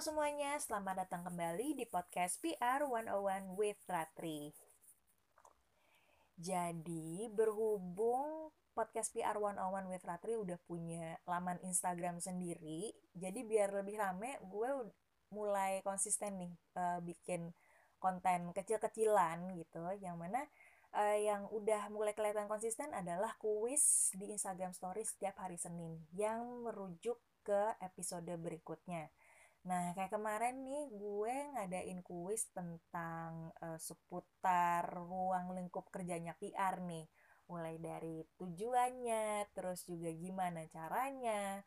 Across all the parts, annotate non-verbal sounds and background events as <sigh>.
Semuanya, selamat datang kembali di podcast PR 101 with Ratri. Jadi, berhubung podcast PR 101 with Ratri udah punya laman Instagram sendiri, jadi biar lebih rame, gue mulai konsisten nih uh, bikin konten kecil-kecilan gitu, yang mana uh, yang udah mulai kelihatan konsisten adalah kuis di Instagram Stories setiap hari Senin yang merujuk ke episode berikutnya. Nah, kayak kemarin nih gue ngadain kuis tentang uh, seputar ruang lingkup kerjanya PR nih. Mulai dari tujuannya, terus juga gimana caranya,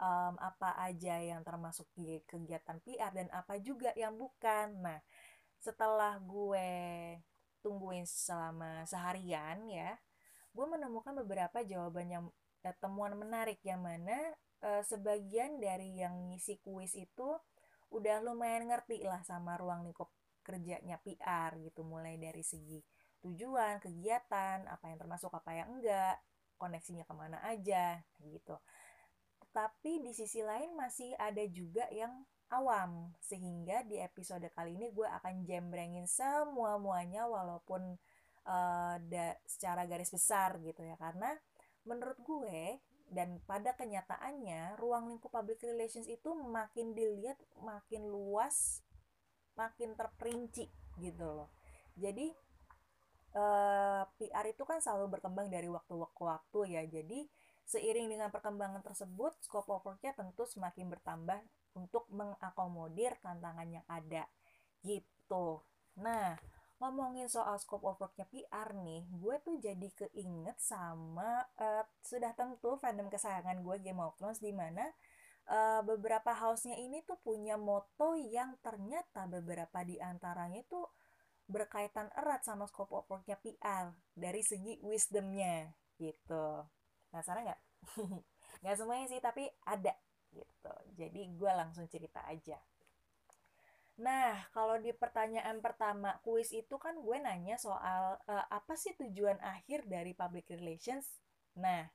um, apa aja yang termasuk di kegiatan PR dan apa juga yang bukan. Nah, setelah gue tungguin selama seharian ya, gue menemukan beberapa jawaban yang eh, temuan menarik yang mana uh, sebagian dari yang ngisi kuis itu udah lumayan ngerti lah sama ruang lingkup kerjanya PR gitu mulai dari segi tujuan, kegiatan, apa yang termasuk apa yang enggak, koneksinya ke mana aja gitu. Tapi di sisi lain masih ada juga yang awam sehingga di episode kali ini gue akan jembrengin semua muanya walaupun uh, da, secara garis besar gitu ya karena menurut gue dan pada kenyataannya ruang lingkup public relations itu makin dilihat makin luas makin terperinci gitu loh. Jadi eh, PR itu kan selalu berkembang dari waktu ke waktu ya. Jadi seiring dengan perkembangan tersebut scope of worknya tentu semakin bertambah untuk mengakomodir tantangan yang ada gitu. Nah ngomongin soal scope of worknya PR nih, gue tuh jadi keinget sama uh, sudah tentu fandom kesayangan gue Game of Thrones di mana uh, beberapa house-nya ini tuh punya moto yang ternyata beberapa di antaranya itu berkaitan erat sama scope of worknya PR dari segi wisdomnya gitu. Penasaran nggak? <laughs> nggak semuanya sih, tapi ada gitu. Jadi gue langsung cerita aja. Nah, kalau di pertanyaan pertama kuis itu kan gue nanya soal uh, apa sih tujuan akhir dari public relations. Nah,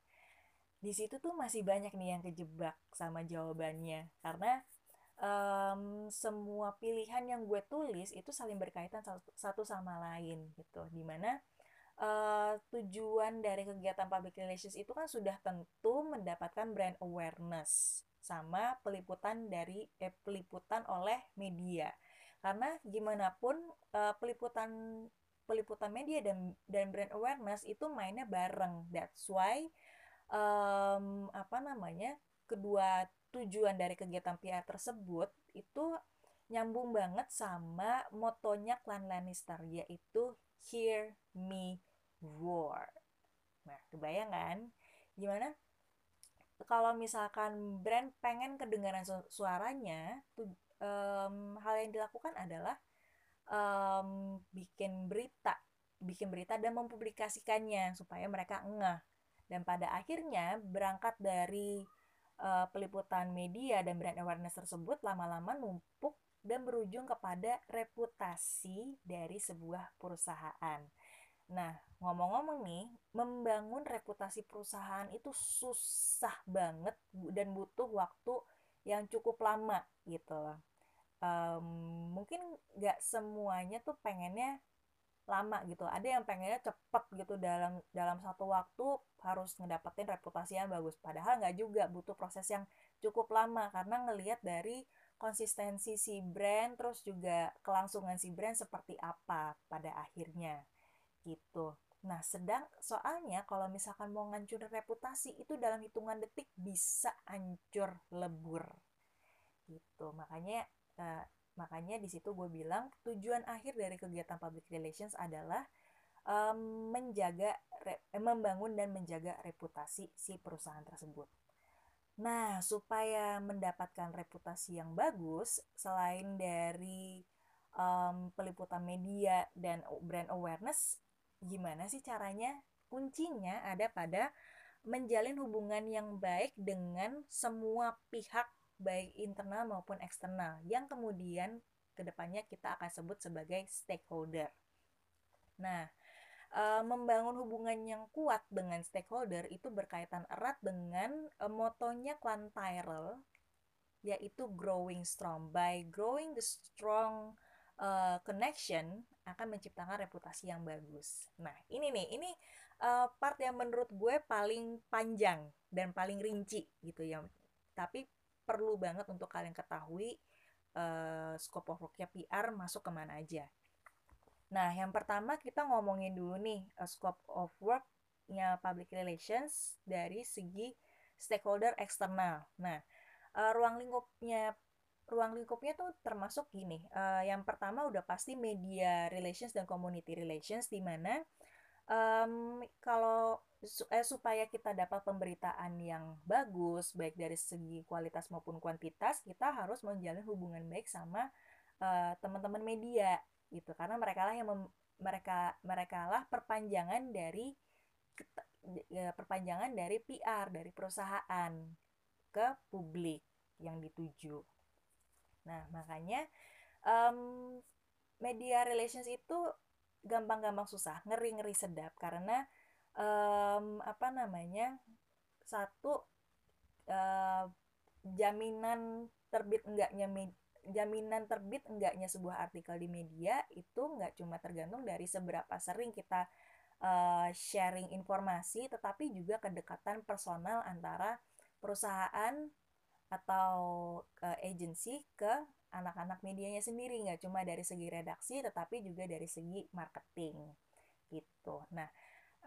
di situ tuh masih banyak nih yang kejebak sama jawabannya karena um, semua pilihan yang gue tulis itu saling berkaitan satu sama lain gitu. Di mana uh, tujuan dari kegiatan public relations itu kan sudah tentu mendapatkan brand awareness sama peliputan dari eh, peliputan oleh media karena gimana pun uh, peliputan peliputan media dan dan brand awareness itu mainnya bareng that's why um, apa namanya kedua tujuan dari kegiatan PR tersebut itu nyambung banget sama motonya klan Lannister yaitu Hear Me Roar. Nah, kebayang kan? Gimana kalau misalkan brand pengen kedengaran su suaranya tuh um, hal yang dilakukan adalah um, bikin berita bikin berita dan mempublikasikannya supaya mereka ngeh dan pada akhirnya berangkat dari uh, peliputan media dan brand awareness tersebut lama-lama numpuk dan berujung kepada reputasi dari sebuah perusahaan. Nah, ngomong-ngomong nih, membangun reputasi perusahaan itu susah banget dan butuh waktu yang cukup lama gitu loh. Um, mungkin nggak semuanya tuh pengennya lama gitu. Ada yang pengennya cepet gitu dalam dalam satu waktu harus ngedapetin reputasi yang bagus. Padahal nggak juga butuh proses yang cukup lama karena ngelihat dari konsistensi si brand terus juga kelangsungan si brand seperti apa pada akhirnya gitu. Nah, sedang soalnya kalau misalkan mau ngancurin reputasi itu dalam hitungan detik bisa hancur lebur. Gitu. Makanya eh, makanya di situ gue bilang tujuan akhir dari kegiatan public relations adalah um, menjaga re, eh, membangun dan menjaga reputasi si perusahaan tersebut. Nah, supaya mendapatkan reputasi yang bagus selain dari um, peliputan media dan brand awareness gimana sih caranya? Kuncinya ada pada menjalin hubungan yang baik dengan semua pihak baik internal maupun eksternal yang kemudian ke depannya kita akan sebut sebagai stakeholder. Nah, e, membangun hubungan yang kuat dengan stakeholder itu berkaitan erat dengan e, motonya Tyrell yaitu growing strong. By growing the strong uh, connection akan menciptakan reputasi yang bagus. Nah, ini nih, ini uh, part yang menurut gue paling panjang dan paling rinci gitu ya. Tapi perlu banget untuk kalian ketahui uh, scope of worknya PR masuk ke mana aja. Nah, yang pertama kita ngomongin dulu nih uh, scope of worknya public relations dari segi stakeholder eksternal. Nah, uh, ruang lingkupnya ruang lingkupnya tuh termasuk gini. Uh, yang pertama udah pasti media relations dan community relations di mana um, kalau eh, supaya kita dapat pemberitaan yang bagus baik dari segi kualitas maupun kuantitas kita harus menjalin hubungan baik sama uh, teman-teman media gitu karena mereka lah yang mereka mereka lah perpanjangan dari ya, perpanjangan dari PR dari perusahaan ke publik yang dituju. Nah, makanya um, media relations itu gampang-gampang susah, ngeri-ngeri sedap. Karena um, apa namanya satu uh, jaminan terbit enggaknya jaminan terbit enggaknya sebuah artikel di media itu enggak cuma tergantung dari seberapa sering kita uh, sharing informasi tetapi juga kedekatan personal antara perusahaan atau ke agency ke anak-anak medianya sendiri nggak cuma dari segi redaksi tetapi juga dari segi marketing gitu. Nah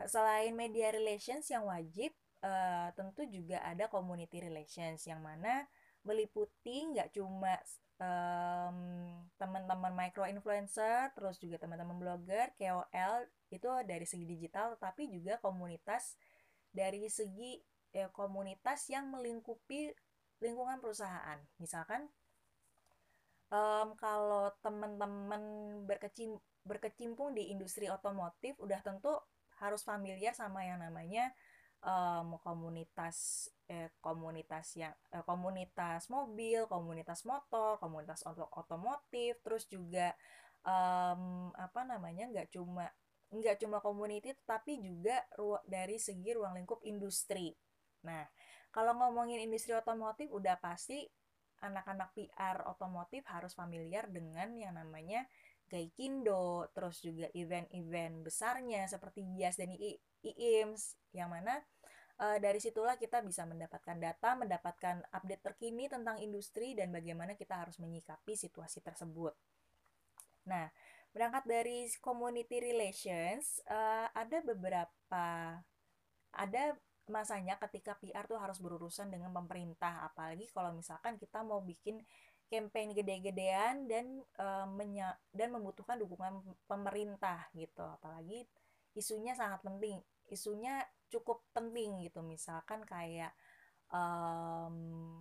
selain media relations yang wajib uh, tentu juga ada community relations yang mana meliputi nggak cuma um, teman-teman micro influencer terus juga teman-teman blogger KOL itu dari segi digital tapi juga komunitas dari segi ya, komunitas yang melingkupi lingkungan perusahaan misalkan um, kalau teman-teman berkecim berkecimpung di industri otomotif udah tentu harus familiar sama yang namanya um, komunitas eh, komunitas yang eh, komunitas mobil, komunitas motor, komunitas otomotif, terus juga um, apa namanya nggak cuma nggak cuma community tapi juga dari segi ruang lingkup industri. Nah, kalau ngomongin industri otomotif udah pasti anak-anak PR otomotif harus familiar dengan yang namanya Gaikindo, terus juga event-event besarnya seperti GIAS dan IIMS yang mana e, dari situlah kita bisa mendapatkan data, mendapatkan update terkini tentang industri dan bagaimana kita harus menyikapi situasi tersebut. Nah, berangkat dari community relations uh, ada beberapa ada masanya ketika PR tuh harus berurusan dengan pemerintah. Apalagi kalau misalkan kita mau bikin campaign gede-gedean dan uh, menya dan membutuhkan dukungan pemerintah gitu. Apalagi isunya sangat penting isunya cukup penting gitu. Misalkan kayak um,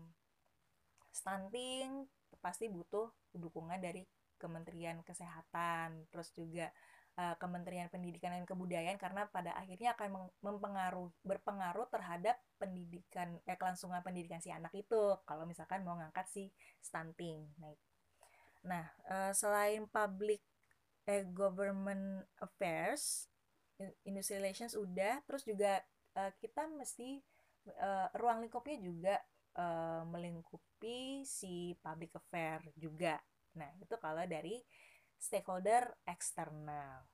stunting pasti butuh dukungan dari Kementerian Kesehatan, terus juga uh, Kementerian Pendidikan dan Kebudayaan karena pada akhirnya akan mempengaruh berpengaruh terhadap pendidikan eh kelangsungan pendidikan si anak itu kalau misalkan mau ngangkat si stunting. Nah, nah uh, selain public eh, government affairs, industry relations udah, terus juga uh, kita mesti uh, ruang lingkupnya juga uh, melingkupi si public affair juga Nah, itu kalau dari stakeholder eksternal.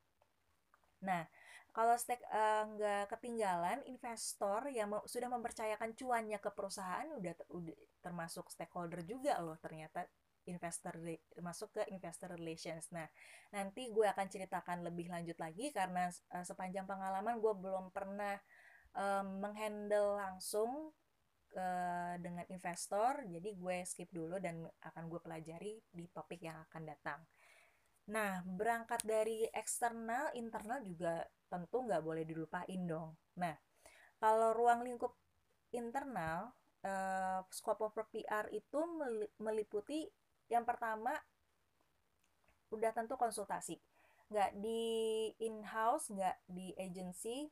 Nah, kalau stake uh, nggak ketinggalan investor yang sudah mempercayakan cuannya ke perusahaan udah, udah termasuk stakeholder juga loh ternyata investor masuk ke investor relations. Nah, nanti gue akan ceritakan lebih lanjut lagi karena uh, sepanjang pengalaman gue belum pernah um, menghandle langsung uh, dengan investor jadi gue skip dulu dan akan gue pelajari di topik yang akan datang nah berangkat dari eksternal internal juga tentu nggak boleh dilupain dong. Nah kalau ruang lingkup internal uh, scope of work PR itu meliputi yang pertama udah tentu konsultasi. Nggak di in-house nggak di agency.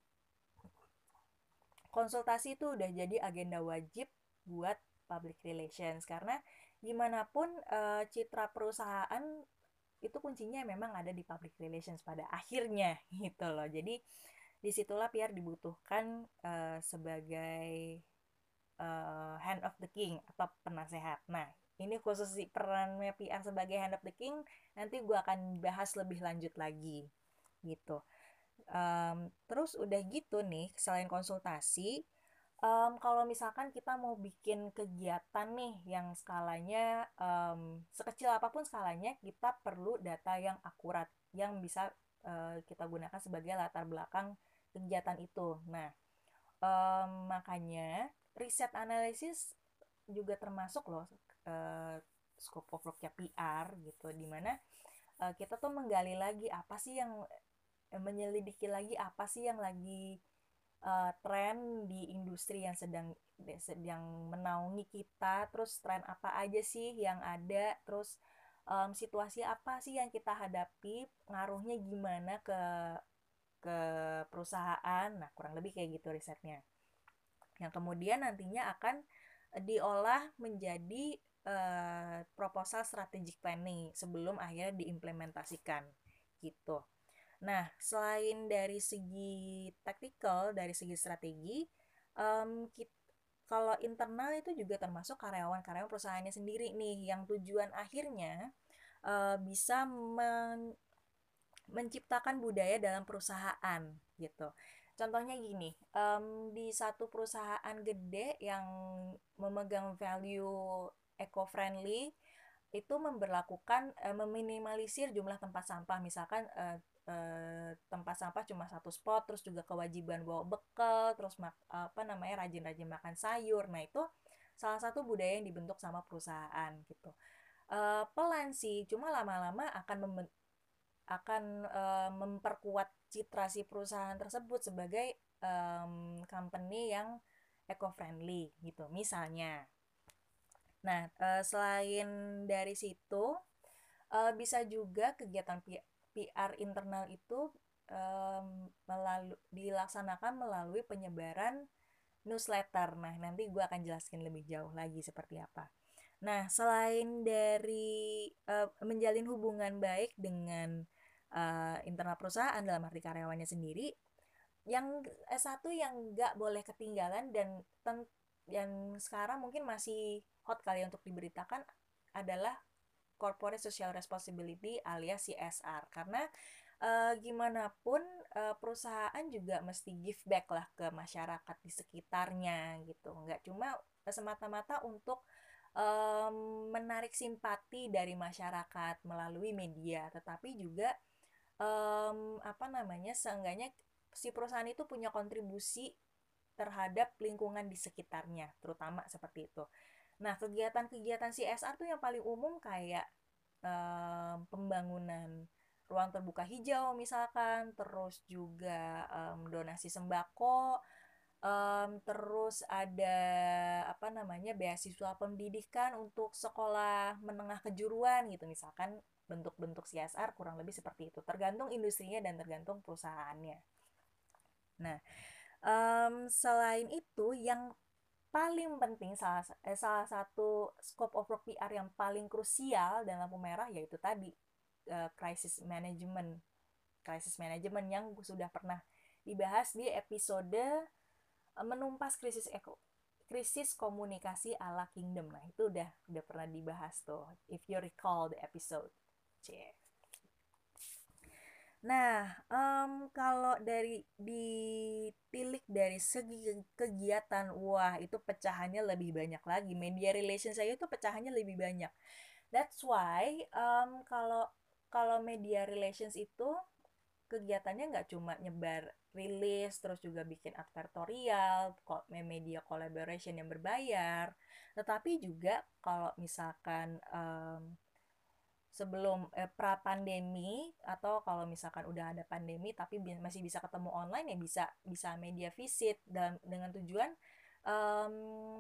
Konsultasi itu udah jadi agenda wajib buat public relations. Karena gimana pun e, citra perusahaan itu kuncinya memang ada di public relations pada akhirnya gitu loh jadi di situlah PR dibutuhkan e, sebagai uh, hand of the king atau penasehat. Nah, ini khusus si perannya PR sebagai hand of the king nanti gue akan bahas lebih lanjut lagi gitu. Um, terus udah gitu nih selain konsultasi, um, kalau misalkan kita mau bikin kegiatan nih yang skalanya um, sekecil apa pun skalanya, kita perlu data yang akurat yang bisa uh, kita gunakan sebagai latar belakang kegiatan itu. Nah, um, makanya riset analisis juga termasuk loh uh, scope of worknya PR gitu di mana kita tuh menggali lagi apa sih yang menyelidiki lagi apa sih yang lagi uh, tren di industri yang sedang sedang menaungi kita terus tren apa aja sih yang ada terus um, situasi apa sih yang kita hadapi ngaruhnya gimana ke ke perusahaan nah kurang lebih kayak gitu risetnya yang kemudian nantinya akan diolah menjadi uh, proposal strategic planning sebelum akhirnya diimplementasikan gitu. Nah, selain dari segi taktikal, dari segi strategi, um, kita, kalau internal itu juga termasuk karyawan-karyawan perusahaannya sendiri nih, yang tujuan akhirnya uh, bisa men menciptakan budaya dalam perusahaan gitu. Contohnya gini, um, di satu perusahaan gede yang memegang value eco-friendly itu memberlakukan uh, meminimalisir jumlah tempat sampah misalkan uh, uh, tempat sampah cuma satu spot terus juga kewajiban bawa bekal terus mak apa namanya rajin-rajin makan sayur nah itu salah satu budaya yang dibentuk sama perusahaan gitu uh, pelan sih cuma lama-lama akan akan uh, memperkuat citra si perusahaan tersebut sebagai um, company yang eco-friendly gitu misalnya. Nah, uh, selain dari situ bisa juga kegiatan PR internal itu um, melalu, dilaksanakan melalui penyebaran newsletter. Nah, nanti gue akan jelaskan lebih jauh lagi seperti apa. Nah, selain dari uh, menjalin hubungan baik dengan uh, internal perusahaan dalam arti karyawannya sendiri yang S1 yang nggak boleh ketinggalan dan yang sekarang mungkin masih hot kali untuk diberitakan adalah corporate social responsibility alias CSR karena uh, gimana pun uh, perusahaan juga mesti give back lah ke masyarakat di sekitarnya gitu. Nggak cuma semata-mata untuk um, menarik simpati dari masyarakat melalui media tetapi juga um, apa namanya seenggaknya si perusahaan itu punya kontribusi terhadap lingkungan di sekitarnya terutama seperti itu nah kegiatan-kegiatan CSR tuh yang paling umum kayak um, pembangunan ruang terbuka hijau misalkan terus juga um, donasi sembako um, terus ada apa namanya beasiswa pendidikan untuk sekolah menengah kejuruan gitu. Misalkan bentuk-bentuk CSR kurang lebih seperti itu. Tergantung industrinya dan tergantung perusahaannya. Nah um, selain itu yang paling penting salah eh, salah satu scope of work PR yang paling krusial dalam lampu merah yaitu tadi uh, crisis management. Crisis management yang sudah pernah dibahas di episode uh, menumpas krisis eko krisis komunikasi ala kingdom. Nah itu udah udah pernah dibahas tuh if you recall the episode Nah, um, kalau dari ditilik dari segi kegiatan, wah itu pecahannya lebih banyak lagi. Media relation saya itu pecahannya lebih banyak. That's why um, kalau kalau media relations itu kegiatannya nggak cuma nyebar rilis, terus juga bikin advertorial, media collaboration yang berbayar, tetapi juga kalau misalkan um, sebelum eh, pra pandemi atau kalau misalkan udah ada pandemi tapi masih bisa ketemu online ya bisa bisa media visit dan dengan tujuan um,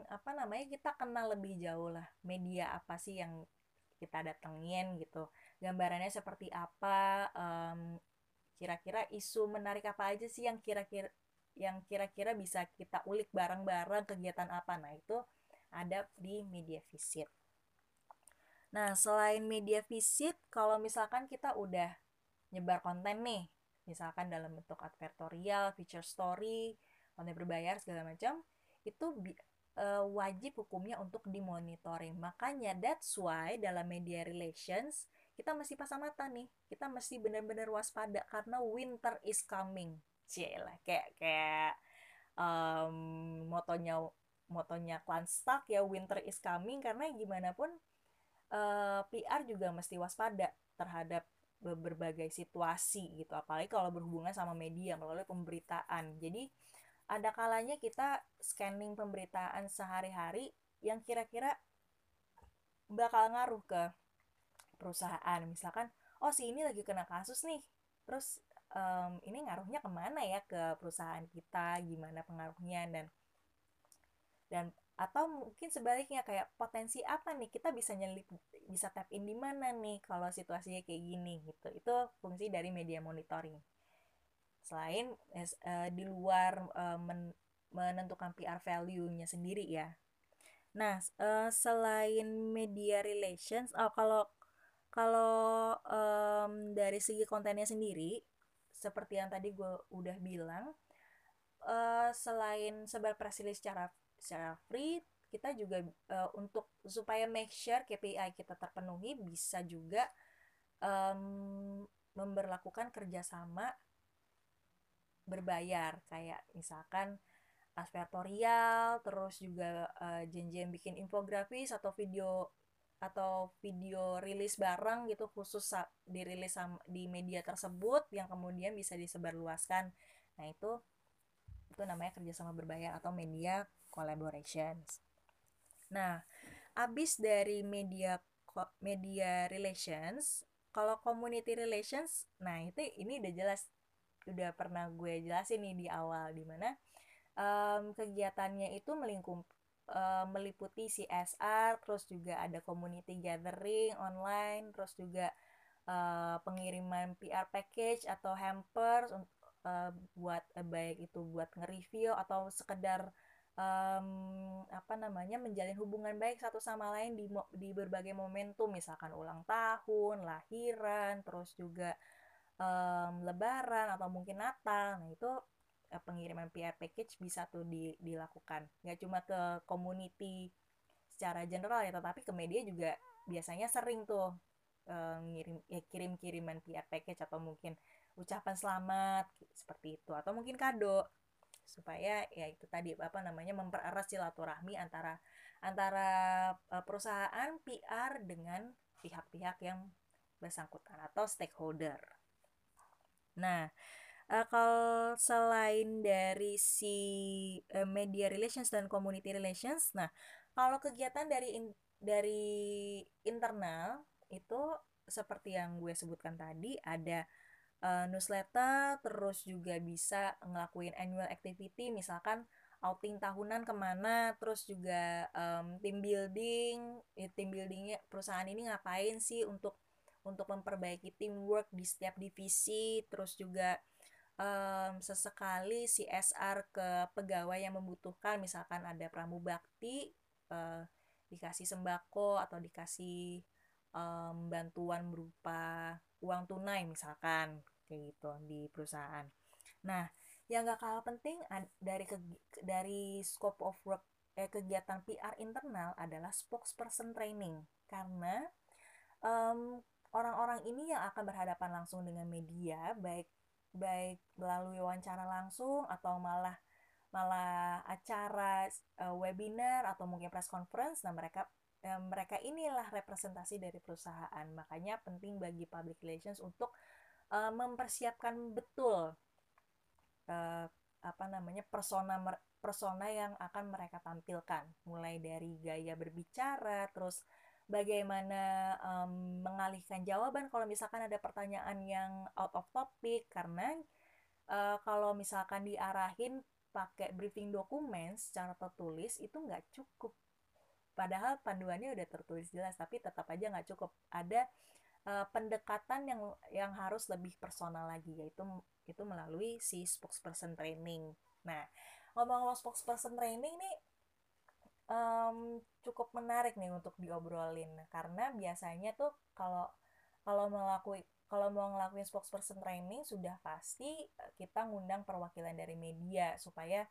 apa namanya kita kenal lebih jauh lah media apa sih yang kita datengin gitu. Gambarannya seperti apa um, kira-kira isu menarik apa aja sih yang kira-kira yang kira-kira bisa kita ulik bareng-bareng kegiatan apa. Nah itu ada di media visit Nah, selain media visit, kalau misalkan kita udah nyebar konten nih, misalkan dalam bentuk advertorial, feature story, konten berbayar segala macam, itu uh, wajib hukumnya untuk dimonitoring. Makanya that's why dalam media relations kita mesti pasang mata nih. Kita mesti benar-benar waspada karena winter is coming. Cila kayak kayak um, motonya motonya Clan Stark ya winter is coming karena gimana pun uh, PR juga mesti waspada terhadap berbagai situasi gitu apalagi kalau berhubungan sama media melalui pemberitaan. Jadi ada kalanya kita scanning pemberitaan sehari-hari yang kira-kira bakal ngaruh ke perusahaan. Misalkan oh si ini lagi kena kasus nih. Terus um, ini ngaruhnya ke mana ya ke perusahaan kita? Gimana pengaruhnya? Dan dan atau mungkin sebaliknya kayak potensi apa nih? Kita bisa nyelip bisa tap in di mana nih kalau situasinya kayak gini gitu. Itu fungsi dari media monitoring. Selain uh, di luar uh, men menentukan PR value-nya sendiri ya. Nah uh, selain media relations oh kalau kalau um, dari segi kontennya sendiri seperti yang tadi gue udah bilang uh, selain sebar press release secara secara free kita juga uh, untuk supaya make sure KPI kita terpenuhi bisa juga um, memberlakukan kerjasama berbayar. Kayak misalkan aspiratorial terus juga uh, janjian bikin infografis atau video atau video rilis bareng gitu khusus dirilis di media tersebut yang kemudian bisa disebarluaskan. Nah itu itu namanya kerjasama berbayar atau media collaborations. Nah, abis dari media media relations, kalau community relations, nah itu ini udah jelas, udah pernah gue jelasin nih di awal, di mana um, kegiatannya itu melingkup um, meliputi CSR, terus juga ada community gathering online, terus juga uh, pengiriman PR package atau hampers uh, buat uh, baik itu buat nge-review atau sekedar um, apa namanya menjalin hubungan baik satu sama lain di di berbagai momentum misalkan ulang tahun, lahiran, terus juga um, lebaran atau mungkin Natal. Nah, itu uh, pengiriman PR package bisa tuh di, dilakukan. Nggak cuma ke community secara general ya, tetapi ke media juga biasanya sering tuh uh, ngirim ya kirim-kiriman PR package atau mungkin ucapan selamat seperti itu atau mungkin kado supaya ya itu tadi apa namanya mempererat silaturahmi antara antara uh, perusahaan PR dengan pihak-pihak yang bersangkutan atau stakeholder. Nah, uh, kalau selain dari si uh, media relations dan community relations, nah kalau kegiatan dari in, dari internal itu seperti yang gue sebutkan tadi ada uh, newsletter terus juga bisa ngelakuin annual activity misalkan outing tahunan ke mana terus juga um, team building ya, team buildingnya perusahaan ini ngapain sih untuk untuk memperbaiki teamwork di setiap divisi terus juga um, sesekali CSR ke pegawai yang membutuhkan misalkan ada pramubakti uh, dikasih sembako atau dikasih um, bantuan berupa uang tunai misalkan kayak gitu di perusahaan. Nah, yang gak kalah penting dari ke, dari scope of work eh, kegiatan PR internal adalah spokesperson training karena um, orang-orang ini yang akan berhadapan langsung dengan media baik baik melalui wawancara langsung atau malah malah acara uh, webinar atau mungkin press conference nah mereka eh, mereka inilah representasi dari perusahaan. Makanya penting bagi public relations untuk uh, mempersiapkan betul uh, apa namanya persona persona yang akan mereka tampilkan, mulai dari gaya berbicara, terus bagaimana um, mengalihkan jawaban kalau misalkan ada pertanyaan yang out of topic. Karena uh, kalau misalkan diarahin pakai briefing dokumen secara tertulis itu nggak cukup. Padahal panduannya udah tertulis jelas tapi tetap aja nggak cukup. Ada uh, pendekatan yang yang harus lebih personal lagi yaitu itu melalui si spokesperson training. Nah ngomong-ngomong spokesperson training nih um, cukup menarik nih untuk diobrolin. Karena biasanya tuh kalau kalau melalui kalau mau ngelakuin spokesperson training sudah pasti kita ngundang perwakilan dari media supaya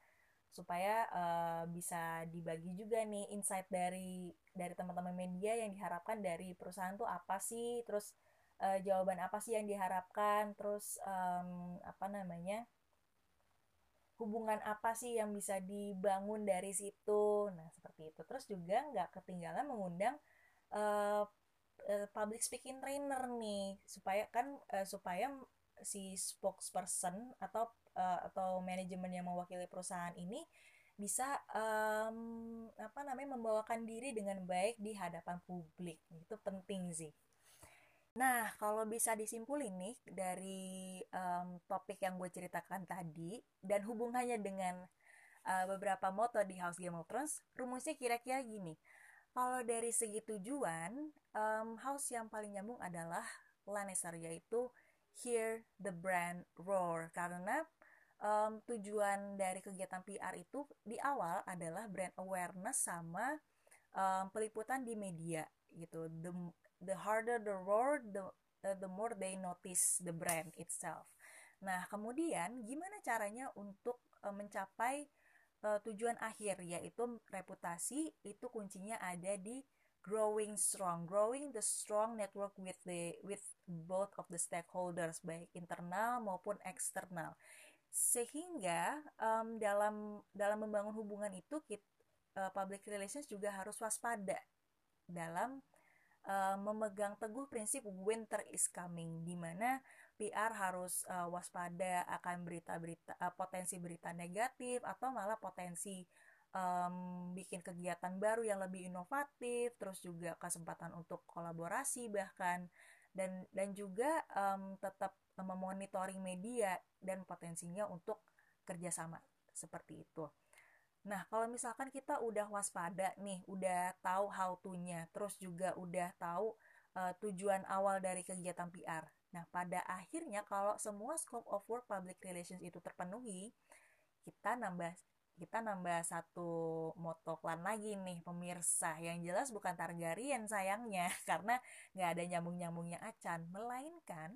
supaya uh, bisa dibagi juga nih insight dari dari teman-teman media yang diharapkan dari perusahaan tuh apa sih terus uh, jawaban apa sih yang diharapkan terus um, apa namanya hubungan apa sih yang bisa dibangun dari situ. Nah seperti itu. Terus juga nggak ketinggalan mengundang uh, public speaking trainer nih supaya kan uh, supaya si spokesperson atau uh, atau manajemen yang mewakili perusahaan ini bisa um, apa namanya membawakan diri dengan baik di hadapan publik. Itu penting sih. Nah, kalau bisa disimpulin nih dari um, topik yang gue ceritakan tadi dan hubungannya dengan uh, beberapa moto di House Game of Thrones, rumusnya kira-kira gini. Kalau dari segi tujuan, um, house yang paling nyambung adalah Lannister yaitu Hear the Brand Roar. Karena um, tujuan dari kegiatan PR itu di awal adalah brand awareness sama um, peliputan di media gitu. The the harder the roar the the more they notice the brand itself. Nah kemudian gimana caranya untuk uh, mencapai uh, tujuan akhir yaitu reputasi itu kuncinya ada di growing strong. Growing the strong network with the with both of the stakeholders baik internal maupun eksternal sehingga um, dalam dalam membangun hubungan itu kita, uh, public relations juga harus waspada dalam uh, memegang teguh prinsip winter is coming di mana PR harus uh, waspada akan berita-berita uh, potensi berita negatif atau malah potensi um, bikin kegiatan baru yang lebih inovatif terus juga kesempatan untuk kolaborasi bahkan. Dan dan juga um, tetap memonitoring media dan potensinya untuk kerjasama seperti itu. Nah, kalau misalkan kita udah waspada nih, udah tahu how to-nya, terus juga udah tahu uh, tujuan awal dari kegiatan PR. Nah, pada akhirnya kalau semua scope of work public relations itu terpenuhi, kita nambah kita nambah satu moto klan lagi nih pemirsa yang jelas bukan Targaryen sayangnya <laughs> karena nggak ada nyambung-nyambungnya acan melainkan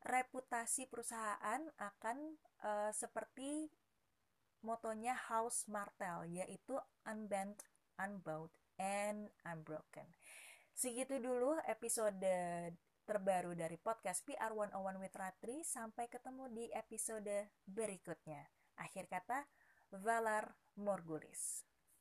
reputasi perusahaan akan uh, seperti motonya House Martel yaitu unbent, unbowed, and unbroken. Segitu dulu episode terbaru dari podcast PR 101 with Ratri. Sampai ketemu di episode berikutnya. Akhir kata, Valar Morgulis.